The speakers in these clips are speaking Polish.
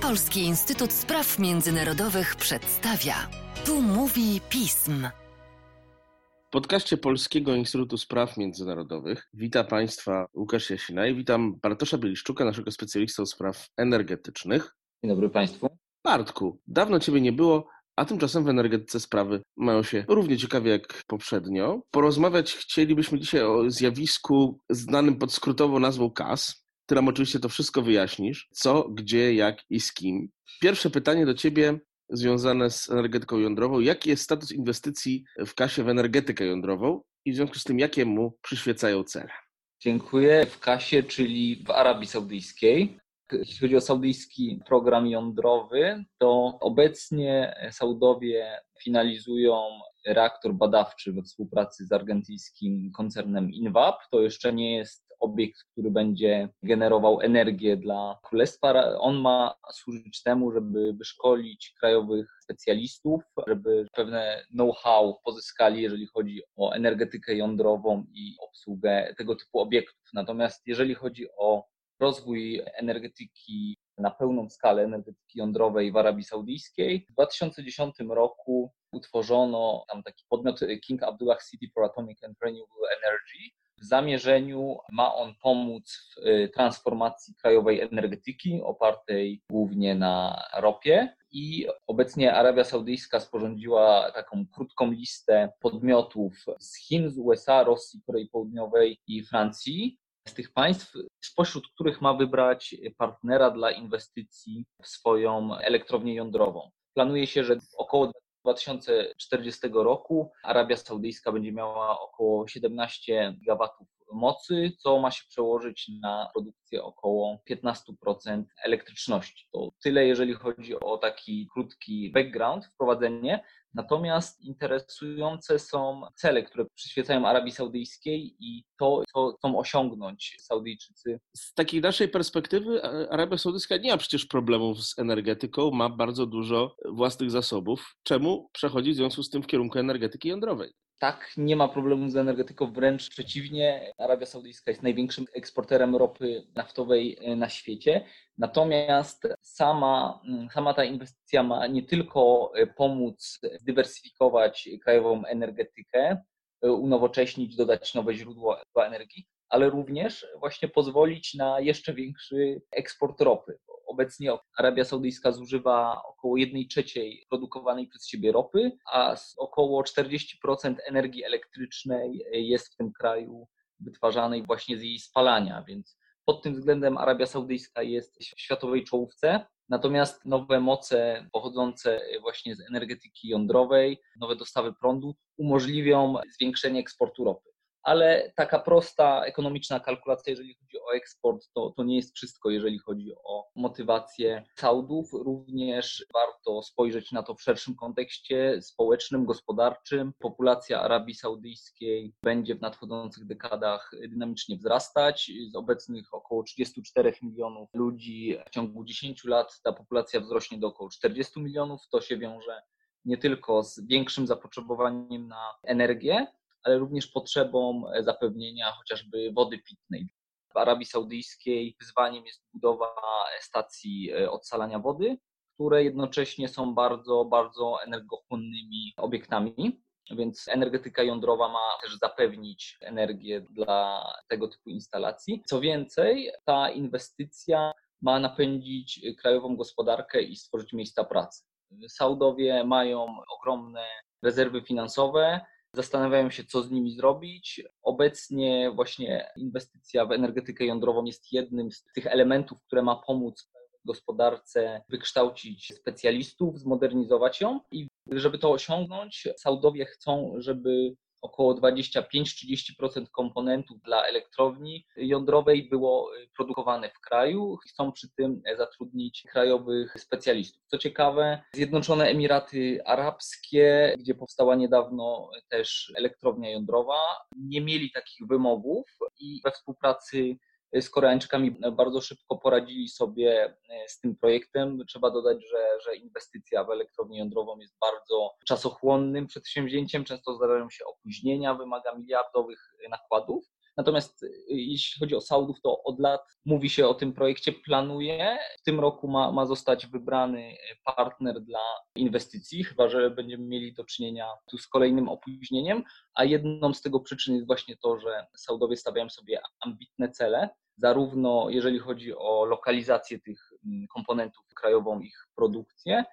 Polski Instytut Spraw Międzynarodowych przedstawia. Tu mówi pism. W podcaście Polskiego Instytutu Spraw Międzynarodowych witam Państwa Łukasz Jasina i witam Bartosza Bieliszczuka, naszego specjalista od spraw energetycznych. Dzień dobry Państwu. Bartku, dawno Ciebie nie było, a tymczasem w energetyce sprawy mają się równie ciekawie jak poprzednio. Porozmawiać chcielibyśmy dzisiaj o zjawisku znanym pod skrótową nazwą KAS, ty nam oczywiście to wszystko wyjaśnisz, co, gdzie, jak i z kim. Pierwsze pytanie do ciebie związane z energetyką jądrową. Jaki jest status inwestycji w kasie w energetykę jądrową i w związku z tym, jakie mu przyświecają cele? Dziękuję. W kasie, czyli w Arabii Saudyjskiej. Jeśli chodzi o saudyjski program jądrowy, to obecnie Saudowie finalizują reaktor badawczy we współpracy z argentyńskim koncernem Inwap. To jeszcze nie jest obiekt, który będzie generował energię dla królestwa. On ma służyć temu, żeby wyszkolić krajowych specjalistów, żeby pewne know-how pozyskali, jeżeli chodzi o energetykę jądrową i obsługę tego typu obiektów. Natomiast jeżeli chodzi o rozwój energetyki na pełną skalę energetyki jądrowej w Arabii Saudyjskiej. W 2010 roku utworzono tam taki podmiot King Abdullah City for Atomic and Renewable Energy, w zamierzeniu ma on pomóc w y, transformacji krajowej energetyki opartej głównie na ropie. I obecnie Arabia Saudyjska sporządziła taką krótką listę podmiotów z Chin, z USA, Rosji, Korei Południowej i Francji, z tych państw, spośród których ma wybrać partnera dla inwestycji w swoją elektrownię jądrową. Planuje się, że około 2040 roku Arabia Saudyjska będzie miała około 17 gigawatów mocy, co ma się przełożyć na produkcję około 15% elektryczności. To tyle, jeżeli chodzi o taki krótki background, wprowadzenie. Natomiast interesujące są cele, które przyświecają Arabii Saudyjskiej i to, co chcą osiągnąć Saudyjczycy. Z takiej naszej perspektywy Arabia Saudyjska nie ma przecież problemów z energetyką, ma bardzo dużo własnych zasobów. Czemu przechodzi w związku z tym w kierunku energetyki jądrowej? Tak, nie ma problemu z energetyką, wręcz przeciwnie. Arabia Saudyjska jest największym eksporterem ropy naftowej e, na świecie. Natomiast sama, mm, sama ta inwestycja ma nie tylko e, pomóc zdywersyfikować krajową energetykę, e, unowocześnić, dodać nowe źródła energii, ale również właśnie pozwolić na jeszcze większy eksport ropy. Obecnie Arabia Saudyjska zużywa około 1 trzeciej produkowanej przez siebie ropy, a około 40% energii elektrycznej jest w tym kraju wytwarzanej właśnie z jej spalania, więc pod tym względem Arabia Saudyjska jest w światowej czołówce. Natomiast nowe moce pochodzące właśnie z energetyki jądrowej, nowe dostawy prądu umożliwią zwiększenie eksportu ropy ale taka prosta ekonomiczna kalkulacja, jeżeli chodzi o eksport, to, to nie jest wszystko, jeżeli chodzi o motywację Saudów. Również warto spojrzeć na to w szerszym kontekście społecznym, gospodarczym. Populacja Arabii Saudyjskiej będzie w nadchodzących dekadach dynamicznie wzrastać. Z obecnych około 34 milionów ludzi w ciągu 10 lat ta populacja wzrośnie do około 40 milionów. To się wiąże nie tylko z większym zapotrzebowaniem na energię, ale również potrzebą e, zapewnienia chociażby wody pitnej. W Arabii Saudyjskiej wyzwaniem jest budowa stacji e, odsalania wody, które jednocześnie są bardzo, bardzo energochłonnymi obiektami. Więc energetyka jądrowa ma też zapewnić energię dla tego typu instalacji. Co więcej, ta inwestycja ma napędzić krajową gospodarkę i stworzyć miejsca pracy. Saudowie mają ogromne rezerwy finansowe, zastanawiają się, co z nimi zrobić. Obecnie właśnie inwestycja w energetykę jądrową jest jednym z tych elementów, które ma pomóc gospodarce wykształcić specjalistów, zmodernizować ją i żeby to osiągnąć, Saudowie chcą, żeby około 25-30% komponentów dla elektrowni jądrowej było y, produkowane w kraju. Chcą przy tym zatrudnić krajowych specjalistów. Co ciekawe, Zjednoczone Emiraty Arabskie, gdzie powstała niedawno też elektrownia jądrowa, nie mieli takich wymogów i we współpracy z Koreańczykami bardzo szybko poradzili sobie e, z tym projektem. Trzeba dodać, że, że inwestycja w elektrownię jądrową jest bardzo czasochłonnym przedsięwzięciem. Często zdarzają się opóźnienia, wymaga miliardowych nakładów. Natomiast y, jeśli chodzi o Saudów, to od lat mówi się o tym projekcie, planuje. W tym roku ma, ma zostać wybrany partner dla inwestycji, chyba że będziemy mieli do czynienia tu z kolejnym opóźnieniem, a jedną z tego przyczyn jest właśnie to, że Saudowie stawiają sobie ambitne cele, zarówno jeżeli chodzi o lokalizację tych mm, komponentów, krajową ich produkcję,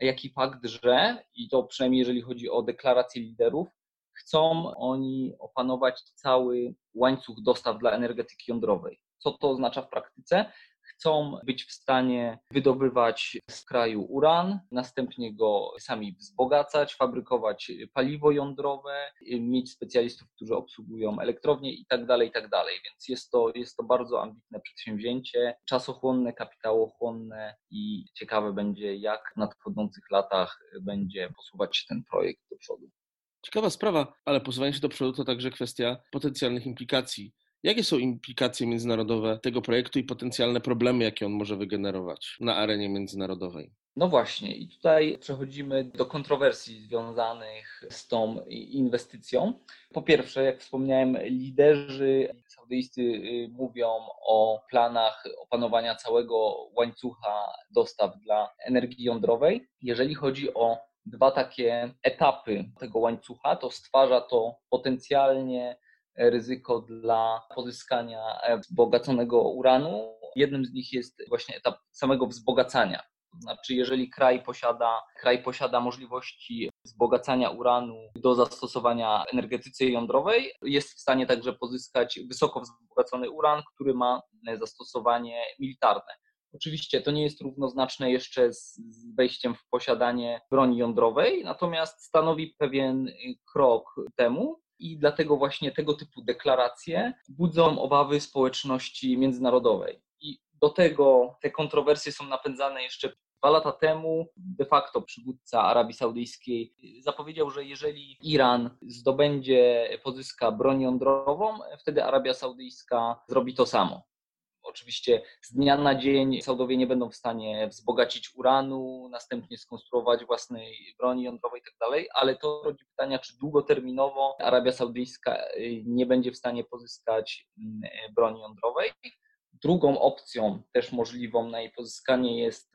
jak i fakt, że, i to przynajmniej jeżeli chodzi o deklarację liderów, chcą oni opanować cały łańcuch dostaw dla energetyki jądrowej. Co to oznacza w praktyce? Chcą być w stanie wydobywać z kraju uran, następnie go sami wzbogacać, fabrykować paliwo jądrowe, mieć specjalistów, którzy obsługują elektrownie itd., tak itd. Tak Więc jest to, jest to bardzo ambitne przedsięwzięcie, czasochłonne, kapitałochłonne i ciekawe będzie, jak w nadchodzących latach będzie posuwać się ten projekt do przodu. Ciekawa sprawa, ale posuwanie się do przodu to także kwestia potencjalnych implikacji. Jakie są implikacje międzynarodowe tego projektu i potencjalne problemy, jakie on może wygenerować na arenie międzynarodowej? No właśnie, i tutaj przechodzimy do kontrowersji związanych z tą inwestycją. Po pierwsze, jak wspomniałem, liderzy saudyjscy y, mówią o planach opanowania całego łańcucha dostaw dla energii jądrowej. Jeżeli chodzi o dwa takie etapy tego łańcucha, to stwarza to potencjalnie ryzyko dla pozyskania wzbogaconego uranu. Jednym z nich jest właśnie etap samego wzbogacania. Znaczy, jeżeli kraj posiada, kraj posiada możliwości wzbogacania uranu do zastosowania energetyce jądrowej, jest w stanie także pozyskać wysoko wzbogacony uran, który ma zastosowanie militarne. Oczywiście to nie jest równoznaczne jeszcze z wejściem w posiadanie broni jądrowej, natomiast stanowi pewien krok temu i dlatego właśnie tego typu deklaracje budzą obawy społeczności międzynarodowej. I do tego te kontrowersje są napędzane jeszcze dwa lata temu. De facto przywódca Arabii Saudyjskiej zapowiedział, że jeżeli Iran zdobędzie, pozyska broń jądrową, wtedy Arabia Saudyjska zrobi to samo. Oczywiście z dnia na dzień Saudowie nie będą w stanie wzbogacić uranu, następnie skonstruować własnej broni jądrowej itd., tak ale to rodzi pytania, czy długoterminowo Arabia Saudyjska y, nie będzie w stanie pozyskać mm, broni jądrowej. Drugą opcją też możliwą na jej pozyskanie jest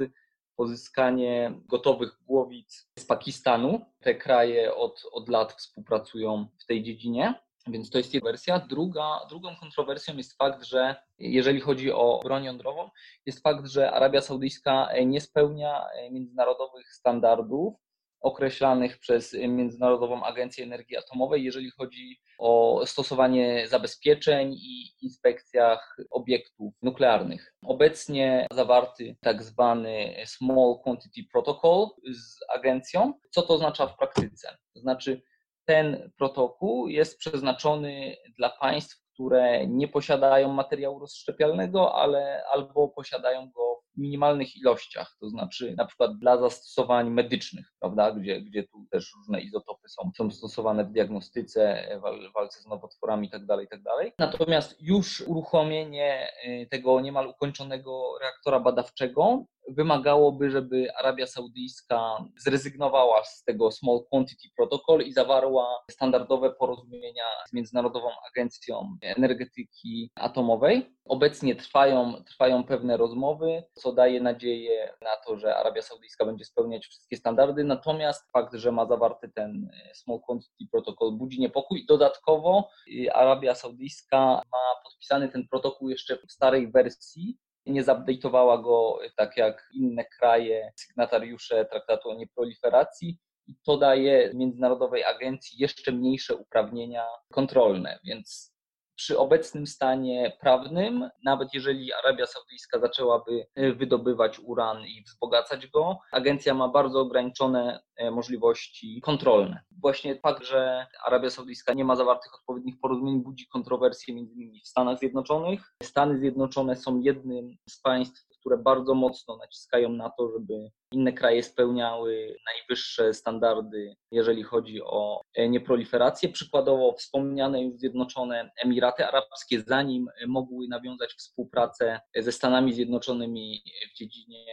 pozyskanie gotowych głowic z Pakistanu. Te kraje od, od lat współpracują w tej dziedzinie. Więc to jest jedna wersja. Druga, drugą kontrowersją jest fakt, że jeżeli chodzi o broń jądrową, jest fakt, że Arabia Saudyjska nie spełnia międzynarodowych standardów określanych przez Międzynarodową Agencję Energii Atomowej, jeżeli chodzi o stosowanie zabezpieczeń i inspekcjach obiektów nuklearnych. Obecnie zawarty tak zwany Small Quantity Protocol z agencją. Co to oznacza w praktyce? To znaczy, ten protokół jest przeznaczony dla państw, które nie posiadają materiału rozszczepialnego, ale albo posiadają go w minimalnych ilościach, to znaczy na przykład dla zastosowań medycznych, prawda, gdzie, gdzie tu też różne izotopy są, są stosowane w diagnostyce, w walce z nowotworami itd., tak itd. Tak Natomiast już uruchomienie y, tego niemal ukończonego reaktora badawczego wymagałoby, żeby Arabia Saudyjska zrezygnowała z tego Small Quantity Protocol i zawarła standardowe porozumienia z Międzynarodową Agencją Energetyki Atomowej. Obecnie trwają, trwają pewne rozmowy, co daje nadzieję na to, że Arabia Saudyjska będzie spełniać wszystkie standardy, natomiast fakt, że ma zawarty ten Small Quantity Protocol budzi niepokój. Dodatkowo y, Arabia Saudyjska ma podpisany ten protokół jeszcze w starej wersji, nie zupdate'owała go tak jak inne kraje, sygnatariusze traktatu o nieproliferacji i to daje międzynarodowej agencji jeszcze mniejsze uprawnienia kontrolne, więc przy obecnym stanie prawnym, nawet jeżeli Arabia Saudyjska zaczęłaby e, wydobywać uran i wzbogacać go, agencja ma bardzo ograniczone e, możliwości kontrolne. Właśnie fakt, że Arabia Saudyjska nie ma zawartych odpowiednich porozumień, budzi kontrowersje między innymi w Stanach Zjednoczonych. Stany Zjednoczone są jednym z państw, które bardzo mocno naciskają na to, żeby inne kraje spełniały najwyższe standardy, jeżeli chodzi o e, nieproliferację. Przykładowo wspomniane już Zjednoczone Emiraty Arabskie, zanim mogły nawiązać współpracę ze Stanami Zjednoczonymi w dziedzinie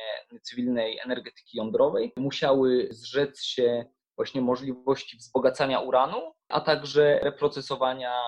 cywilnej energetyki jądrowej, musiały zrzec się właśnie możliwości wzbogacania uranu, a także reprocesowania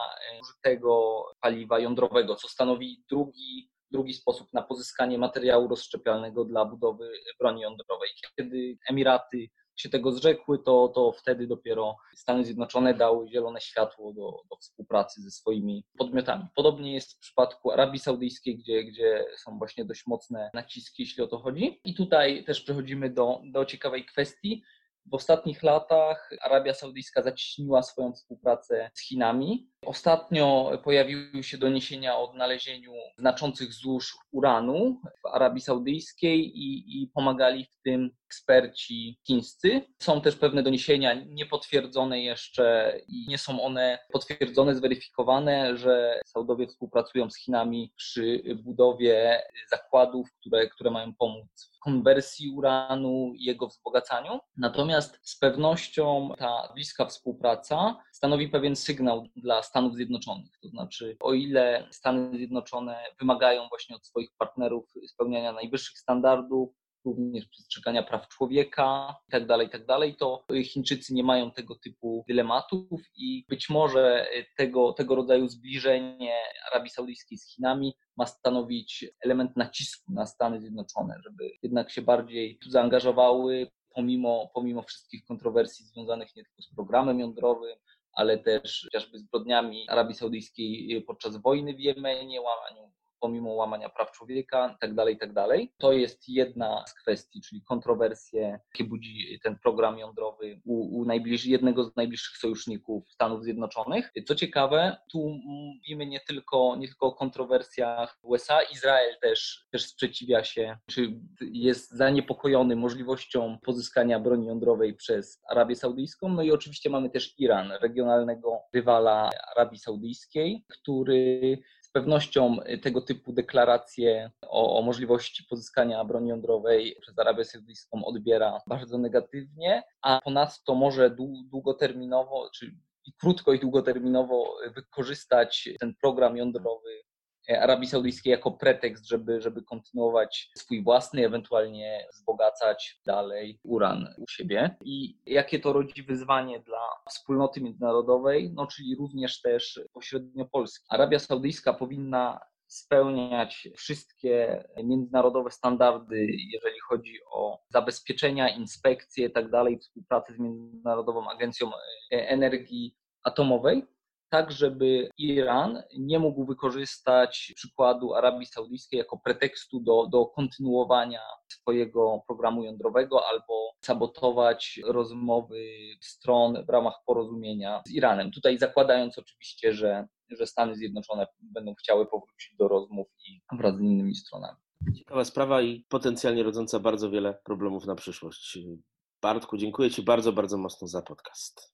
użytego paliwa jądrowego, co stanowi drugi drugi sposób na pozyskanie materiału rozszczepialnego dla budowy broni jądrowej. Kiedy Emiraty się tego zrzekły, to, to wtedy dopiero Stany Zjednoczone dały zielone światło do, do współpracy ze swoimi podmiotami. Podobnie jest w przypadku Arabii Saudyjskiej, gdzie, gdzie są właśnie dość mocne naciski, jeśli o to chodzi. I tutaj też przechodzimy do, do ciekawej kwestii, w ostatnich latach Arabia Saudyjska zacieśniła swoją współpracę z Chinami. Ostatnio pojawiły się doniesienia o odnalezieniu znaczących złóż uranu w Arabii Saudyjskiej i, i pomagali w tym eksperci chińscy. Są też pewne doniesienia niepotwierdzone jeszcze i nie są one potwierdzone, zweryfikowane, że Saudowie współpracują z Chinami przy budowie zakładów, które, które mają pomóc w konwersji uranu i jego wzbogacaniu. Natomiast z pewnością ta bliska współpraca stanowi pewien sygnał dla Stanów Zjednoczonych. To znaczy, o ile Stany Zjednoczone wymagają właśnie od swoich partnerów spełniania najwyższych standardów, również przestrzegania praw człowieka itd., tak itd., tak to Chińczycy nie mają tego typu dylematów i być może tego, tego rodzaju zbliżenie Arabii Saudyjskiej z Chinami ma stanowić element nacisku na Stany Zjednoczone, żeby jednak się bardziej tu zaangażowały, pomimo, pomimo wszystkich kontrowersji związanych nie tylko z programem jądrowym, ale też chociażby zbrodniami Arabii Saudyjskiej podczas wojny w Jemenie, łamaniu pomimo łamania praw człowieka itd., tak itd. Tak to jest jedna z kwestii, czyli kontrowersje, jakie budzi ten program jądrowy u, u jednego z najbliższych sojuszników Stanów Zjednoczonych. Co ciekawe, tu mówimy nie tylko, nie tylko o kontrowersjach USA, Izrael też, też sprzeciwia się, czy jest zaniepokojony możliwością pozyskania broni jądrowej przez Arabię Saudyjską. No i oczywiście mamy też Iran, regionalnego rywala Arabii Saudyjskiej, który pewnością tego typu deklaracje o, o, możliwości pozyskania broni jądrowej przez Arabię Saudyjską odbiera bardzo negatywnie, a ponadto może długoterminowo, czy krótko i długoterminowo wykorzystać ten program jądrowy Arabii Saudyjskiej jako pretekst, żeby, żeby kontynuować swój własny, ewentualnie wzbogacać dalej uran u siebie. I jakie to rodzi wyzwanie dla wspólnoty międzynarodowej, no czyli również też pośrednio Polski. Arabia Saudyjska powinna spełniać wszystkie międzynarodowe standardy, jeżeli chodzi o zabezpieczenia, inspekcje itd., tak współpracę z Międzynarodową Agencją Energii Atomowej tak żeby Iran nie mógł wykorzystać przykładu Arabii Saudyjskiej jako pretekstu do, do kontynuowania swojego programu jądrowego albo sabotować rozmowy stron w ramach porozumienia z Iranem. Tutaj zakładając oczywiście, że, że Stany Zjednoczone będą chciały powrócić do rozmów i wraz z innymi stronami. Ciekawa sprawa i potencjalnie rodząca bardzo wiele problemów na przyszłość. Bartku, dziękuję Ci bardzo, bardzo mocno za podcast.